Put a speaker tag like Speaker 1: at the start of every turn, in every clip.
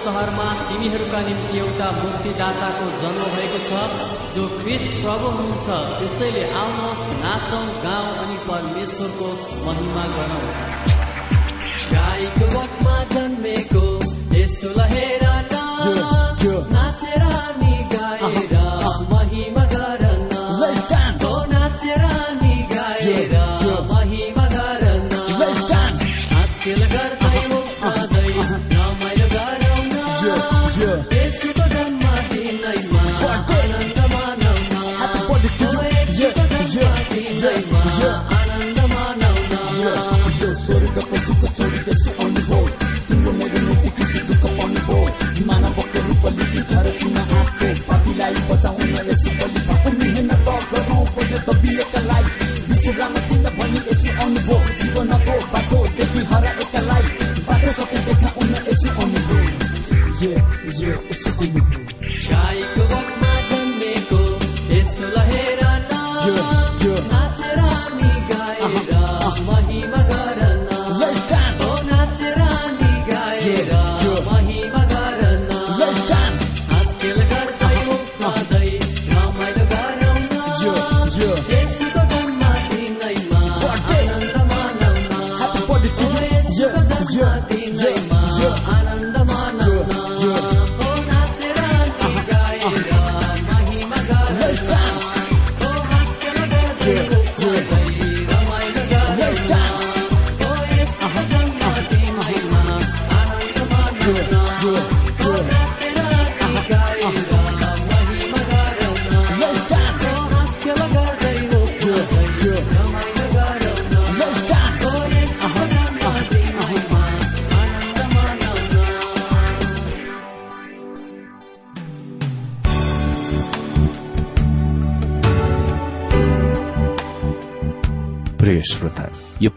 Speaker 1: सहरमा तिमीहरूका निम्ति एउटा मुक्तिदाताको जन्म भएको छ जो ख्रिस प्रभु हुनुहुन्छ। त्यसैले आउनुहोस् नाचौँ गाउँ अनि परमेश्वरको महिमा गरौँ। गाईको बटमा जन्मेको यसो हेर नाचेर नि गाएर महिमा गर नाचेर नि गाएर महिमा गर हास्केल गर्दै रमाइलो यसुको जन्म दिनैमा आनन्द मनाउन यसुको जन्म दिनैमा आनन्द मनाउन
Speaker 2: स्वर्गको सुख छोडी त्यसो अनुभव तिम्रो मेरो धरतीमा आएको पापीलाई बचाउन यसो बलि पापो मेहनत गरौँ बजे तबियतलाई विश्राम दिन भनी यसो अनुभव जीवनको बाटोदेखि हराएकालाई बाटो सके देखा उन यसो अनुभव ये ये यसो अनुभव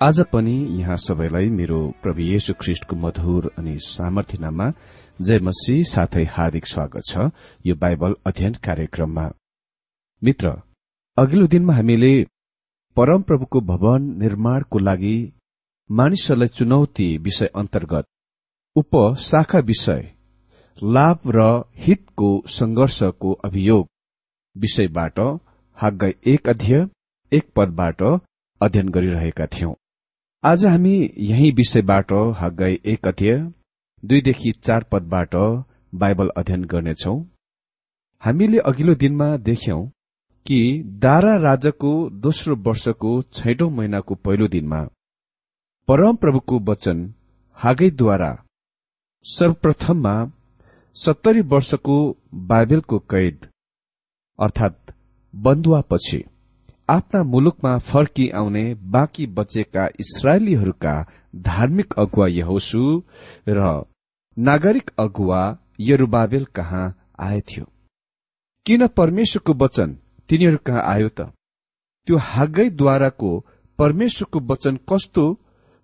Speaker 3: आज पनि यहाँ सबैलाई मेरो प्रभु येशु ख्रिष्टको मधुर अनि सामर्थ्यनामा जय मसी साथै हार्दिक स्वागत छ यो बाइबल अध्ययन कार्यक्रममा। मित्र अघिल्लो दिनमा हामीले परमप्रभुको भवन निर्माणको लागि मानिसहरूलाई चुनौती विषय अन्तर्गत उपशाखा विषय लाभ र हितको संघर्षको अभियोग विषयबाट हाग्गा एक अध्यय एक पदबाट अध्ययन गरिरहेका थियौं। आज हामी यही विषयबाट हग्गाई एक अध्यय दुईदेखि चार पदबाट बाइबल अध्ययन गर्नेछौ। हामीले अघिल्लो दिनमा देख्यौं कि दारा राजाको दोस्रो वर्षको छैटौं महिनाको पहिलो दिनमा परमप्रभुको वचन हागैद्वारा सर्वप्रथममा सत्तरी वर्षको बाइबेलको कैद अर्थात बन्दुवापछि आफ्ना मुलुकमा फर्की आउने बाँकी बचेका इसरायलीहरूका धार्मिक अगुवा यहोसु र नागरिक अगुवा यरुबाबेल कहाँ आएथ्यो किन परमेश्वरको वचन तिनीहरू कहाँ आयो त? त्यो हागैद्वाराको परमेश्वरको वचन कस्तो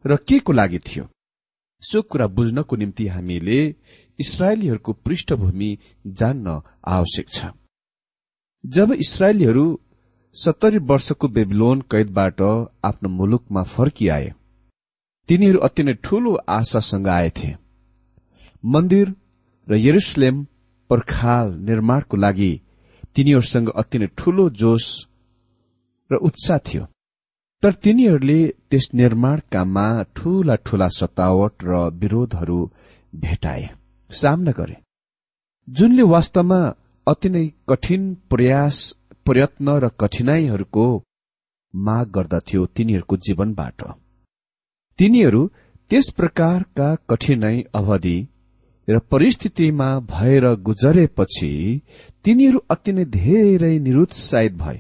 Speaker 3: र के को लागि थियो? सो कुरा बुझ्नको निम्ति हामीले इसरायलीहरूको पृष्ठभूमि जान्न आवश्यक छ। जब इसरायलीहरू सत्तरी वर्षको बेबिलोन कैदबाट आफ्नो मुलुकमा फर्किआए। तिनीहरू अति नै ठूलो आशासँग आएथे। मन्दिर र यरुसलेम पर्खाल निर्माणको लागि तिनीहरूसँग अति नै ठूलो जोश र उत्साह थियो। तर तिनीहरूले त्यस निर्माण काममा ठूला ठूला सतावट र विरोधहरू भेटाए सामना गरे। जुनले वास्तवमा अति नै कठिन प्रयास प्रयत्न र कठिनाईहरूको माग गर्दथ्यो तिनीहरूको जीवनबाट। तिनीहरू त्यस प्रकारका कठिनाई अवधि र परिस्थितिमा भएर गुजरेपछि तिनीहरू अति नै धेरै निरुत्साहित भए।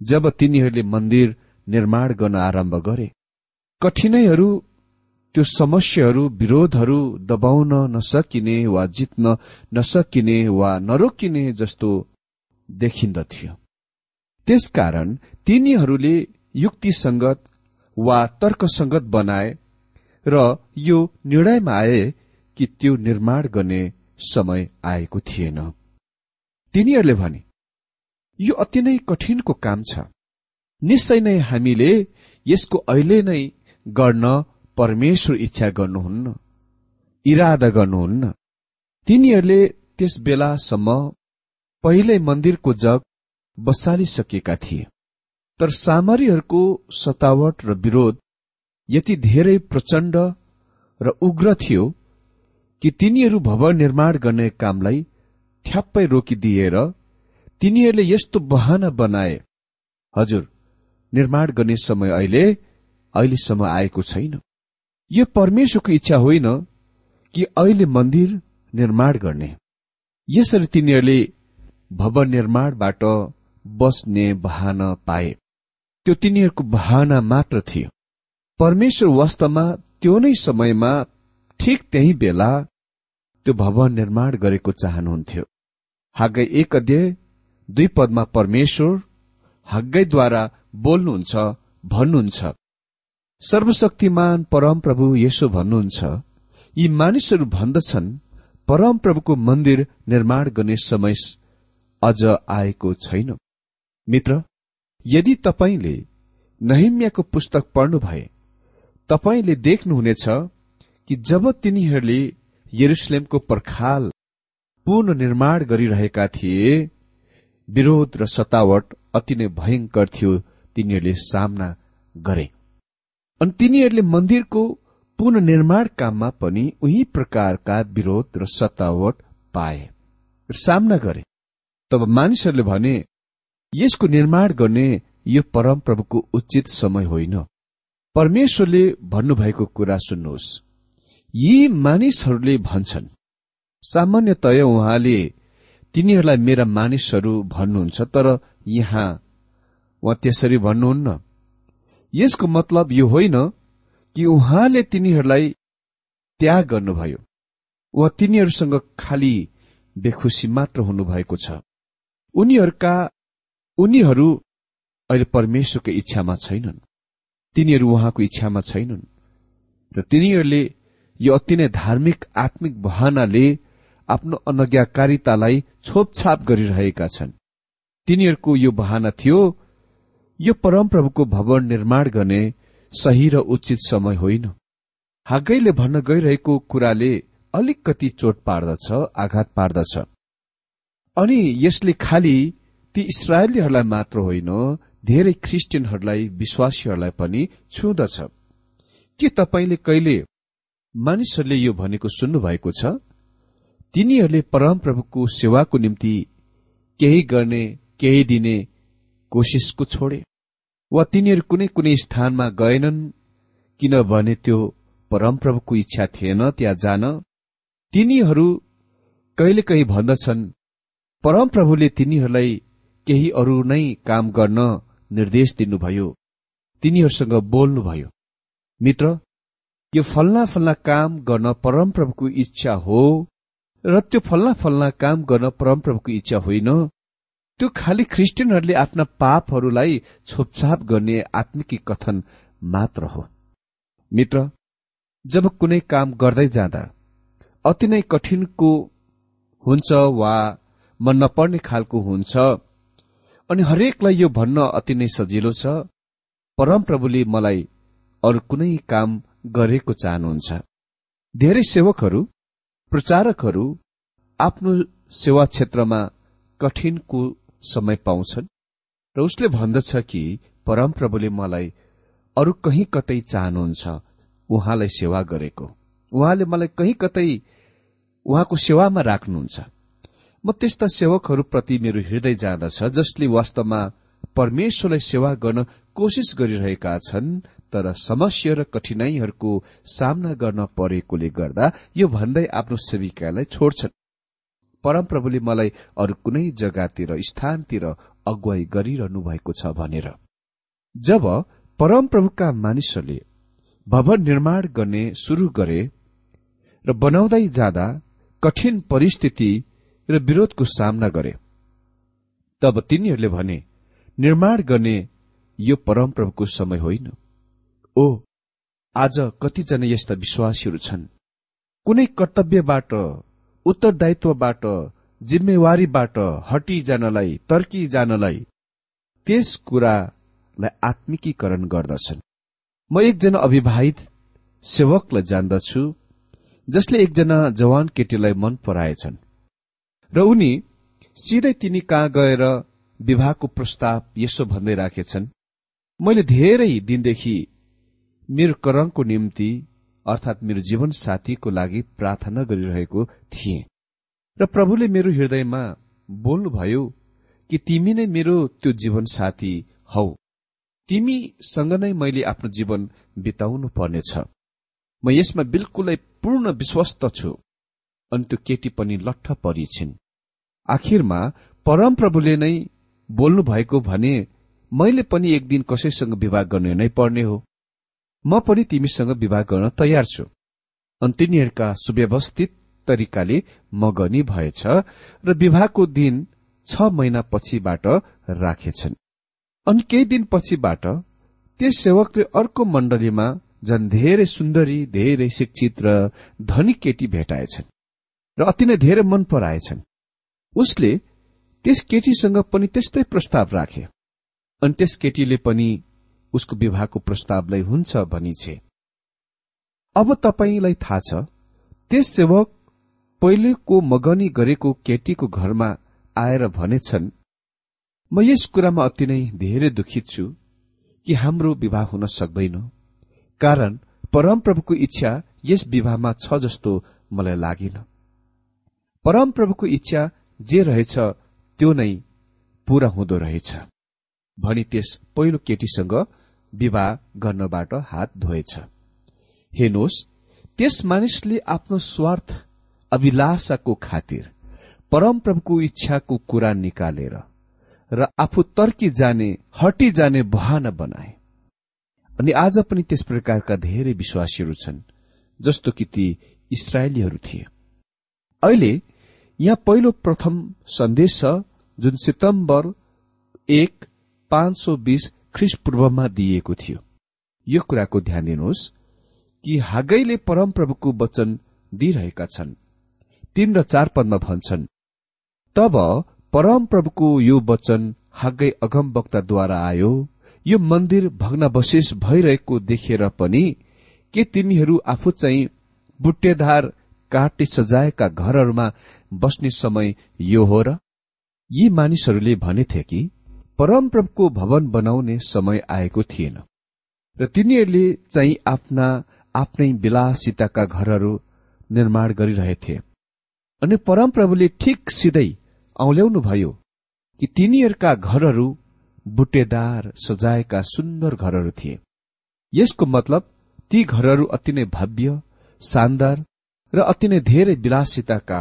Speaker 3: जब तिनीहरूले मन्दिर निर्माण गर्न आरम्भ गरे कठिनाईहरू त्यो समस्याहरू विरोधहरू दबाउन नसकिने वा जित्न नसकिने वा नरोकिने जस्तो देखिन्दथ्यो त्यसकारण तिनीहरूले युक्तिसंगत वा तर्कसंगत बनाए र यो निर्णयमा आए कि त्यो निर्माण गर्ने समय आएको थिएन। तिनीहरूले भने यो अति नै कठिनको काम छ। निश्चय नै हामीले यसको अहिले नै गर्न परमेश्वर इच्छा गर्नुहुन्न इरादा गर्नुहुन्न। तिनीहरूले त्यस बेलासम्म पहिल्यै मन्दिरको जग बसालिसकेका थिए तर सामरीहरूको सतावट र विरोध यति धेरै प्रचण्ड र उग्र थियो कि तिनीहरू भवन निर्माण गर्ने कामलाई ठ्याप्पै रोकिदिएर तिनीहरूले यस्तो बहाना बनाए हजुर निर्माण गर्ने समय अहिले अहिलेसम्म आएको छैन। यो परमेश्वरको इच्छा होइन कि अहिले मन्दिर निर्माण गर्ने। यसरी तिनीहरूले भवन निर्माणबाट बस्ने बहाना पाए। त्यो तिनीहरूको बहाना मात्र थियो। परमेश्वर वास्तवमा त्यो नै समयमा ठिक त्यही बेला त्यो भवन निर्माण गरेको चाहनुहुन्थ्यो। हागै एक अध्यय दुई पदमा परमेश्वर हागैद्वारा बोल्नुहुन्छ भन्नुहुन्छ। सर्वशक्तिमान परमप्रभु यसो भन्नुहुन्छ यी मानिसहरू भन्दछन् परमप्रभुको मन्दिर निर्माण गर्ने समय अझ आएको छैन। मित्र यदि तपाईँले नहिम्याको पुस्तक पढ्नु भए तपाईँले देख्नुहुनेछ कि जब तिनीहरूले यरुसलेमको पर्खाल पूर्ण निर्माण गरिरहेका थिए विरोध र सतावट अति नै भयंकर थियो तिनीहरूले सामना गरे। अनि तिनीहरूले मन्दिरको पुननिर्माण काममा पनि उही प्रकारका विरोध र सत्तावट पाए सामना गरे। तब मानिसहरूले भने यसको निर्माण गर्ने यो परमप्रभुको उचित समय होइन। परमेश्वरले भन्नुभएको कुरा सुन्नुहोस्। यी मानिसहरूले भन्छन् सामान्यतया उहाँले तिनीहरूलाई मेरा मानिसहरू भन्नुहुन्छ तर यहाँ उहाँ त्यसरी भन्नुहुन्न। यसको मतलब यो होइन कि उहाँले तिनीहरूलाई त्याग गर्नुभयो। उहाँ तिनीहरूसँग खालि बेखुसी मात्र हुनुभएको छ। उनीहरूका उनीहरू अहिले परमेश्वरको इच्छामा छैनन्। तिनीहरू उहाँको इच्छामा छैनन्। र तिनीहरूले यो अति नै धार्मिक आत्मिक बहानाले आफ्नो अनज्ञाकारितालाई छोपछाप गरिरहेका छन्। तिनीहरूको यो बहाना थियो यो परमप्रभुको भवन निर्माण गर्ने सही र उचित समय होइन। हागैले भन्न गइरहेको कुराले अलिकति चोट पार्दछ आघात पार्दछ। अनि यसले खालि ती इसरायलीहरूलाई मात्र होइन धेरै ख्रिस्टियनहरूलाई विश्वासीहरूलाई पनि छुँदछ। के तपाईँले कहिले मानिसहरूले यो भनेको सुन्नुभएको छ? तिनीहरूले परमप्रभुको सेवाको निम्ति केही गर्ने केही दिने कोसिसको छोडे। वा तिनीहरू कुनै कुनै स्थानमा गएनन् किनभने त्यो परमप्रभुको इच्छा थिएन त्यहाँ जान। तिनीहरू कहिलेकाहीँ भन्दछन् परमप्रभुले तिनीहरूलाई केही अरू नै काम गर्न निर्देश दिनुभयो। तिनीहरूसँग बोल्नुभयो मित्र यो फल्ला फल्ला काम गर्न परमप्रभुको इच्छा हो र त्यो फल्ला फल्ला काम गर्न परमप्रभुको इच्छा होइन। त्यो खालि ख्रिस्टियनहरूले आफ्ना पापहरूलाई छोपछाप गर्ने आत्मिकी कथन मात्र हो। मित्र जब कुनै काम गर्दै जाँदा अति नै कठिनको हुन्छ वा मन नपर्ने खालको हुन्छ। अनि हरेकलाई यो भन्न अति नै सजिलो छ। परमप्रभुले मलाई अरू कुनै काम गरेको चाहनुहुन्छ। धेरै सेवकहरू प्रचारकहरू आफ्नो सेवा क्षेत्रमा कठिनको समय पाउँछन् र उसले भन्दछ कि परमप्रभुले मलाई अरू कहीँ कतै चाहनुहुन्छ उहाँलाई सेवा गरेको। उहाँले मलाई कहीँ कतै उहाँको सेवामा राख्नुहुन्छ। म त्यस्ता सेवकहरूप्रति मेरो हृदय जाँदछ जसले वास्तवमा परमेश्वरलाई सेवा गर्न कोसिस गरिरहेका छन् तर समस्या र कठिनाईहरूको सामना गर्न परेकोले गर्दा यो भन्दै आफ्नो सेविकालाई छोड्छन्। परमप्रभुले मलाई अरू कुनै जग्गातिर स्थानतिर अगुवाई गरिरहनु भएको छ भनेर। जब परमप्रभुका मानिसहरूले भवन निर्माण गर्ने शुरू गरे र बनाउँदै जाँदा कठिन परिस्थिति र विरोधको सामना गरे। तब तिनीहरूले भने निर्माण गर्ने यो परमप्रभुको समय होइन। ओ आज कतिजना यस्ता विश्वासीहरू छन्। कुनै कर्तव्यबाट उत्तरदायित्वबाट जिम्मेवारीबाट हटिजानलाई तर्किजानलाई त्यस कुरालाई आत्मिकीकरण गर्दछन्। म एकजना अविवाहित सेवकलाई जान्दछु जसले एकजना जवान केटीलाई मन पराएछन्। र उनी सिधै तिनी कहाँ गएर विवाहको प्रस्ताव यसो भन्दै राखेछन् मैले धेरै दिनदेखि मेरो करणको निम्ति अर्थात् मेरो जीवन साथीको लागि प्रार्थना गरिरहेको थिएँ र प्रभुले मेरो हृदयमा बोल्नुभयो कि तिमी नै मेरो त्यो जीवन साथी हौ। तिमीसँग नै मैले आफ्नो जीवन बिताउनु पर्नेछ। म यसमा बिल्कुलै पूर्ण विश्वस्त छु। अनि त्यो केटी पनि लट्ठ परिछिन्। आखिरमा परमप्रभुले नै बोल्नु भएको भने मैले पनि एक दिन कसैसँग विवाह गर्ने नै पर्ने हो। म पनि तिमीसँग विवाह गर्न तयार छु। अनि तिनीहरूका सुव्यवस्थित तरिकाले मगनी भएछ र विवाहको दिन छ महिना पछिबाट राखेछन्। अनि केही दिन पछिबाट त्यस सेवकले अर्को मण्डलीमा झन् धेरै सुन्दरी धेरै शिक्षित र धनी केटी भेटाएछन्। र अति नै धेरै मन पराएछन्। उसले त्यस केटीसँग पनि त्यस्तै प्रस्ताव राखे। अनि त्यस केटीले पनि उसको विवाहको प्रस्तावलाई हुन्छ भनी छे अब तपाईँलाई थाहा छ त्यस सेवक पहिलेको मगनी गरेको केटीको घरमा आएर भनेछन् म यस कुरामा अति नै धेरै दुखित छु कि हाम्रो विवाह हुन सक्दैन। कारण परमप्रभुको इच्छा यस विवाहमा छ जस्तो मलाई लागेन। परमप्रभुको इच्छा जे रहेछ त्यो नै पूरा हुँदो रहेछ। भनी त्यस पहिलो केटीसँग विवाह गर्नबाट हात धोएछ। हेर्नुहोस् त्यस मानिसले आफ्नो स्वार्थ अभिलाषाको खातिर परमप्रभुको इच्छाको कुरा निकालेर र आफू तर्की जाने हटी जाने बहाना बनाए। अनि आज पनि त्यस प्रकारका धेरै विश्वासीहरू छन् जस्तो कि ती इसरायलीहरू थिए। अहिले यहाँ पहिलो प्रथम सन्देश छ जुन सितम्बर एक पाँच सौ बीस ख्रिस पूर्वमा दिइएको थियो। यो कुराको ध्यान दिनुहोस् कि हागैले परमप्रभुको वचन दिइरहेका छन्। तीन र चार पदमा भन्छन् तब परमप्रभुको यो वचन हागै अगमवक्ताद्वारा आयो। यो मन्दिर भग्नावशेष भइरहेको देखेर पनि के तिमीहरू आफू चाहिँ बुट्टेधार काटले सजाएका घरहरूमा बस्ने समय यो हो र? यी मानिसहरूले भनेथे कि परमप्रभुको भवन बनाउने समय आएको थिएन र तिनीहरूले चाहिँ आफ्ना आफ्नै विलासिताका घरहरू निर्माण गरिरहेथे अनि परमप्रभुले ठिक सिधै औल्याउनु भयो कि तिनीहरूका घरहरू बुट्टेदार सजाएका सुन्दर घरहरू थिए। यसको मतलब ती घरहरू अति नै भव्य शानदार र अति नै धेरै विलासिताका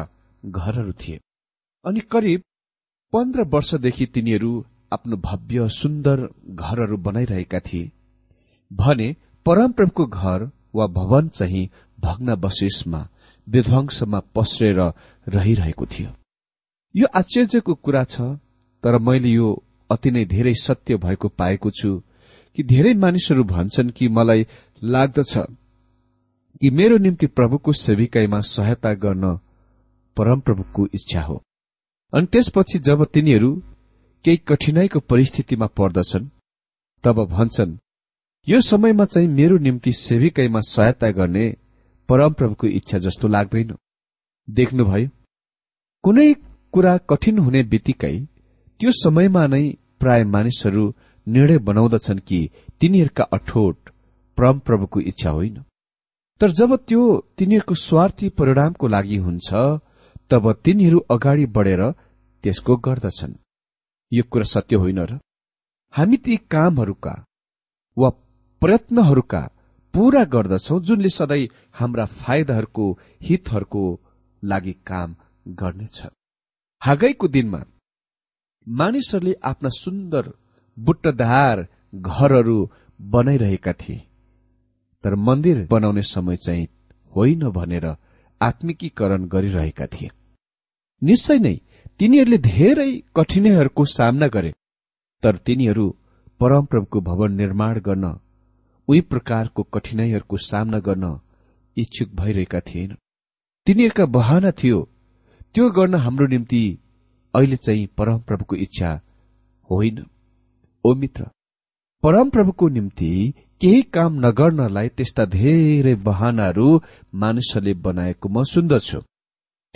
Speaker 3: घरहरू थिए। अनि करिब पन्ध्र वर्षदेखि तिनीहरू आफ्नो भव्य सुन्दर घरहरू बनाइरहेका थिए। भने परमप्रभुको घर वा भवन चाहिँ भग्नावशेषमा विध्वंसमा पस्रेर रहिरहेको थियो। यो आश्चर्यको कुरा छ तर मैले यो अति नै धेरै सत्य भएको पाएको छु कि धेरै मानिसहरू भन्छन् कि मलाई लाग्दछ कि मेरो निम्ति प्रभुको सेविकाईमा सहायता गर्न परमप्रभुको इच्छा हो। अनि त्यसपछि जब तिनीहरू केही कठिनाईको परिस्थितिमा पर्दछन् तब भन्छन् यो समयमा चाहिँ मेरो निम्ति सेविकैमा सहायता गर्ने परमप्रभुको इच्छा जस्तो लाग्दैन। देख्नुभयो कुनै कुरा कठिन हुने बित्तिकै त्यो समयमा नै प्राय मानिसहरू निर्णय बनाउँदछन् कि तिनीहरूका अठोट परमप्रभुको इच्छा होइन। तर जब त्यो तिनीहरूको स्वार्थी परिणामको लागि हुन्छ तब तिनीहरू अगाडि बढेर त्यसको गर्दछन्। यो कुरा सत्य होइन र? हामी ती कामहरूका वा प्रयत्नहरूका पूरा गर्दछौ जुनले सधैँ हाम्रा फाइदाहरूको हितहरूको लागि काम गर्नेछ। हागैको दिनमा मानिसहरूले आफ्ना सुन्दर बुट्टदार घरहरू बनाइरहेका थिए। तर मन्दिर बनाउने समय चाहिँ होइन भनेर आत्मिकीकरण गरिरहेका थिए। निश्चय नै तिनीहरूले धेरै कठिनाईहरूको सामना गरे। तर तिनीहरू परमप्रभुको भवन निर्माण गर्न उही प्रकारको कठिनाईहरूको सामना गर्न इच्छुक भइरहेका थिएन। तिनीहरूका बहाना थियो त्यो गर्न हाम्रो निम्ति अहिले चाहिँ परमप्रभुको इच्छा होइन। ओ मित्र परमप्रभुको निम्ति केही काम नगर्नलाई त्यस्ता धेरै बहानाहरू मानिसहरूले बनाएको म सुन्दछु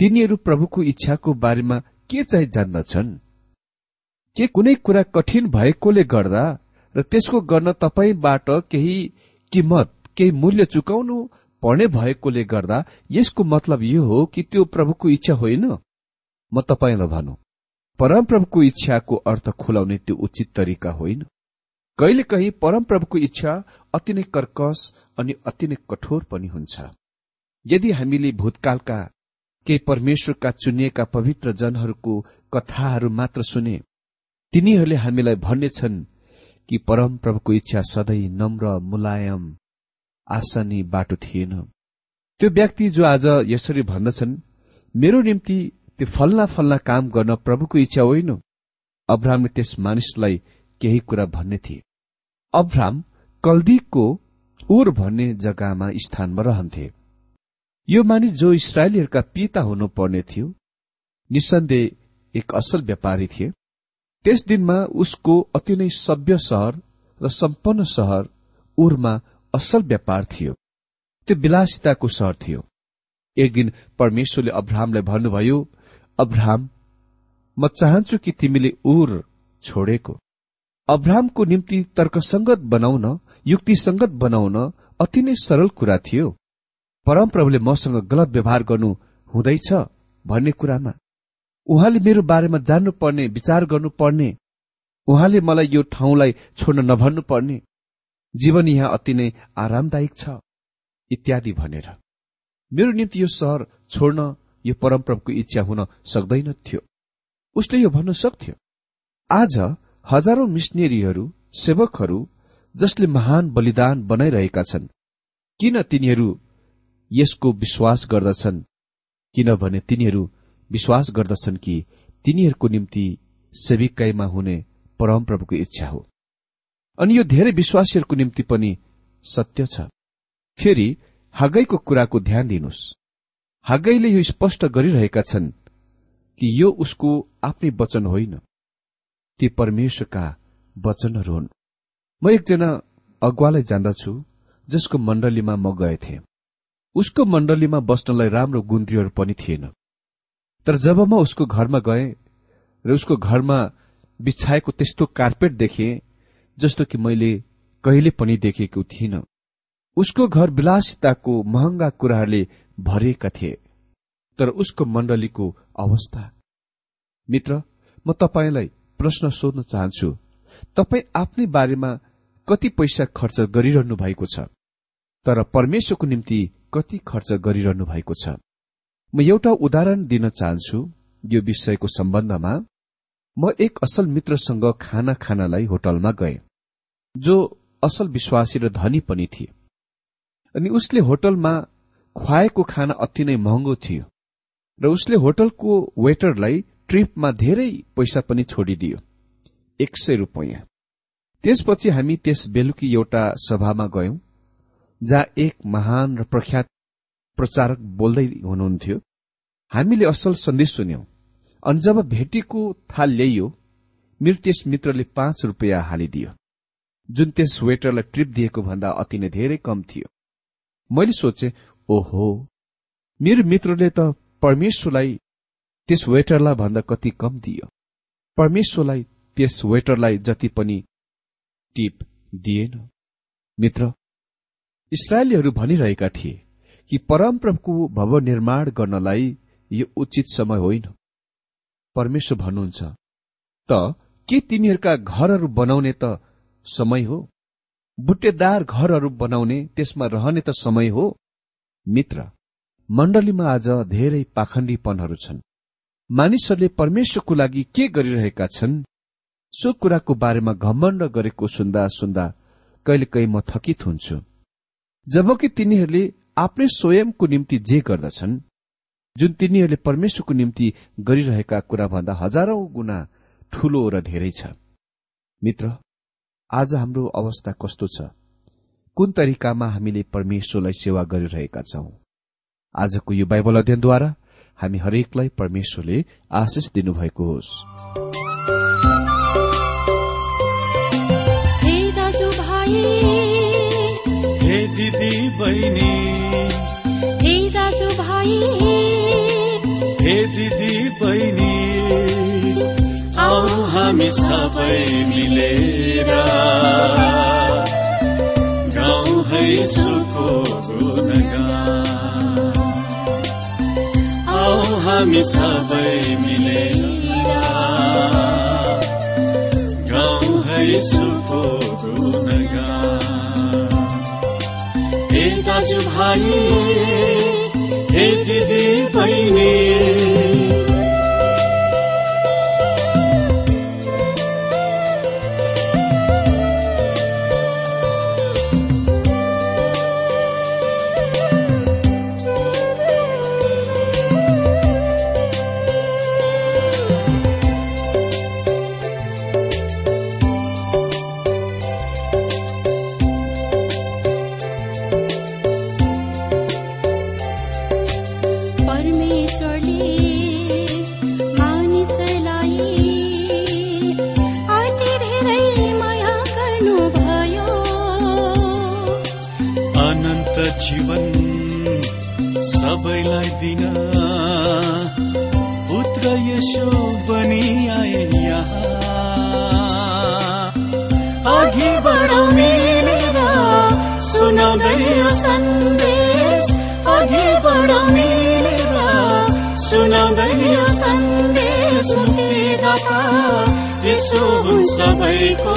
Speaker 3: तिनीहरू प्रभुको इच्छाको बारेमा के चाहिँ जान्दछन्? के कुनै कुरा कठिन भएकोले गर्दा र त्यसको गर्न तपाईँबाट केही किमत केही मूल्य चुकाउनु पर्ने भएकोले गर्दा यसको मतलब यो हो कि त्यो प्रभुको इच्छा होइन? म तपाईँलाई भनौँ। परमप्रभुको इच्छाको अर्थ खुलाउने त्यो उचित तरिका होइन। कहिलेकाहीँ परमप्रभुको इच्छा अति नै कर्कश अनि अति नै कठोर पनि हुन्छ। यदि हामीले भूतकालका केही परमेश्वरका चुनिएका पवित्र जनहरूको कथाहरू मात्र सुने। तिनीहरूले हामीलाई भन्नेछन् कि परमप्रभुको इच्छा सधैँ नम्र मुलायम आसनी बाटो थिएन। त्यो व्यक्ति जो आज यसरी भन्दछन् मेरो निम्ति त्यो फल्ना फल्ना काम गर्न प्रभुको इच्छा होइन। अब्राहमले त्यस मानिसलाई केही कुरा भन्ने थिए। अब्राम कल्दीको उर भन्ने जग्गामा स्थानमा रहन्थे। यो मानिस जो इसरायलीहरूका पिता हुनुपर्ने थियो निसन्देह एक असल व्यापारी थिए। त्यस दिनमा उसको अति नै सभ्य सहर र सम्पन्न सहर उरमा असल व्यापार थियो। त्यो विलासिताको सहर थियो। एक दिन परमेश्वरले अब्राहमलाई भन्नुभयो अब्राहम म चाहन्छु कि तिमीले उर छोडेको। अब्राहमको निम्ति तर्कसंगत बनाउन युक्तिसंगत बनाउन अति नै सरल कुरा थियो। परमप्रभुले मसँग गलत व्यवहार गर्नु हुँदैछ भन्ने कुरामा उहाँले मेरो बारेमा जान्नुपर्ने विचार गर्नुपर्ने। उहाँले मलाई यो ठाउँलाई छोड्न नभन्नु पर्ने जीवन यहाँ अति नै आरामदायक छ इत्यादि भनेर। मेरो निम्ति यो सहर छोड्न यो परमप्रभुको इच्छा हुन सक्दैन थियो। उसले यो भन्न सक्थ्यो। आज हजारौं मिसनेरीहरू सेवकहरू जसले महान बलिदान बनाइरहेका छन् किन तिनीहरू यसको विश्वास गर्दछन्। किनभने तिनीहरू विश्वास गर्दछन् कि तिनीहरूको निम्ति सेविकाईमा हुने परमप्रभुको इच्छा हो। अनि यो धेरै विश्वासीहरूको निम्ति पनि सत्य छ। फेरि हागैको कुराको ध्यान दिनुहोस्। हागैले यो स्पष्ट गरिरहेका छन् कि यो उसको आफ्नै वचन होइन। ती परमेश्वरका वचनहरू हुन्। म एकजना अगुवालाई जान्दछु जसको मण्डलीमा म गएथे। उसको मण्डलीमा बस्नलाई राम्रो गुन्द्रीहरू पनि थिएन। तर जब म उसको घरमा गए र उसको घरमा बिछाएको त्यस्तो कार्पेट देखे जस्तो कि मैले कहिले पनि देखेको थिइनँ। उसको घर विलासिताको महँगा कुराहरूले भरिएका थिए। तर उसको मण्डलीको अवस्था। मित्र म तपाईँलाई प्रश्न सोध्न चाहन्छु। तपाईँ आफ्नै बारेमा कति पैसा खर्च गरिरहनु भएको छ? तर परमेश्वरको निम्ति कति खर्च गरिरहनु भएको छ? म एउटा उदाहरण दिन चाहन्छु यो विषयको सम्बन्धमा। म एक असल मित्रसँग खाना खानलाई होटलमा गए जो असल विश्वासी र धनी पनि थिए। अनि उसले होटलमा खुवाएको खाना अति नै महँगो थियो र उसले होटलको वेटरलाई ट्रिपमा धेरै पैसा पनि छोडिदियो एक सय रुपियाँ। त्यसपछि हामी त्यस बेलुकी एउटा सभामा गयौं। जहाँ एक महान र प्रख्यात प्रचारक बोल्दै हुनुहुन्थ्यो हामीले असल सन्देश सुन्यौं। अनि जब भेटीको थाल ल्याइयो मेरो त्यस मित्रले पाँच रुपियाँ हालिदियो जुन त्यस वेटरलाई ट्रिप दिएको भन्दा अति नै धेरै कम थियो। मैले सोचे ओहो मेरो मित्रले त परमेश्वरलाई त्यस वेटरलाई भन्दा कति कम दियो। परमेश्वरलाई त्यस वेटरलाई जति पनि टिप दिएन। मित्र इसरायलीहरू भनिरहेका थिए कि परमप्रभुको भवन निर्माण गर्नलाई यो उचित समय होइन। परमेश्वर भन्नुहुन्छ त के तिनीहरूका घरहरू बनाउने त समय हो? बुट्टेदार घरहरू बनाउने त्यसमा रहने त समय हो? मित्र मण्डलीमा आज धेरै पाखण्डीपनहरू छन्। मानिसहरूले परमेश्वरको लागि के गरिरहेका छन् सो कुराको बारेमा घमण्ड गरेको सुन्दा सुन्दा कहिलेकाहीँ म थकित हुन्छु। जबकि तिनीहरूले आफ्नै स्वयंको निम्ति जे गर्दछन् जुन तिनीहरूले परमेश्वरको निम्ति गरिरहेका कुरा भन्दा हजारौं गुणा ठूलो र धेरै छ। मित्र आज हाम्रो अवस्था कस्तो छ? कुन तरिकामा हामीले परमेश्वरलाई सेवा गरिरहेका छौं? आजको यो बाइबल अध्ययनद्वारा हामी हरेकलाई परमेश्वरले आशिष दिनुभएको होस्।
Speaker 4: हे
Speaker 1: दिदी बहिनी।
Speaker 4: हे दाजुभाइ
Speaker 1: हे दिदी बहिनी।
Speaker 5: आऊ हामी सबै मिलेर गाउँ है सुखो गुणगान। आऊ हामी सबै मिलेर गाउँ है सुखो हे दाजुभाइ हे दिदी बहिनी
Speaker 1: जीवन सबैलाई दिन। पुत्र यसो बनी आए यहाँ।
Speaker 5: अघि बढौँ मिलेर सुनाउँदै यो सन्देश मुक्तिदाता यसो हुन् सबैको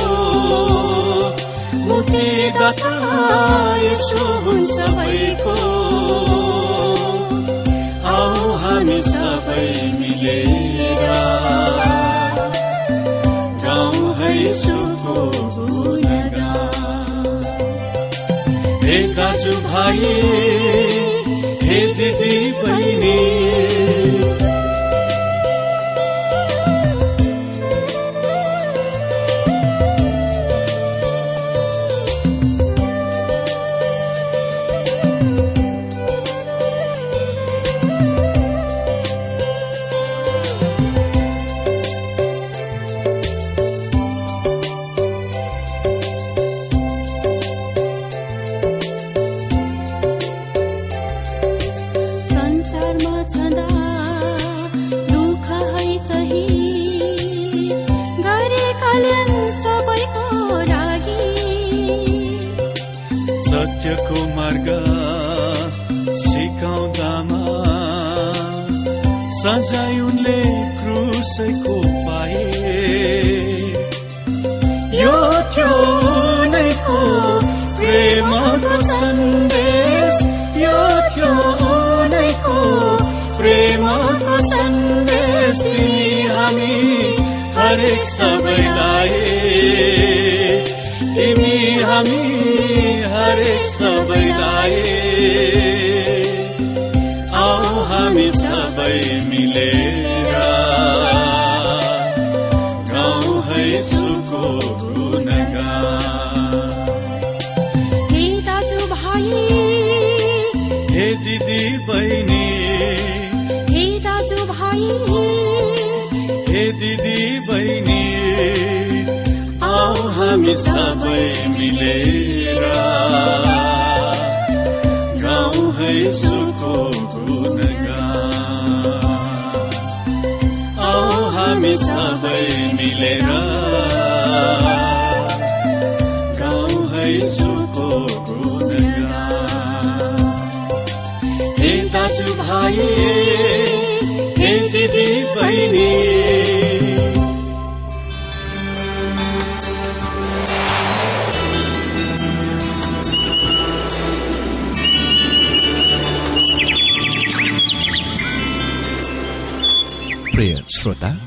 Speaker 5: मुक्तिदाता यसो हुन् सबैको आऊ हामी सबै मिलेर गाउँ है यसोको हे दाजु भाइ हे दिदी बहिनी सबै
Speaker 3: श्रोता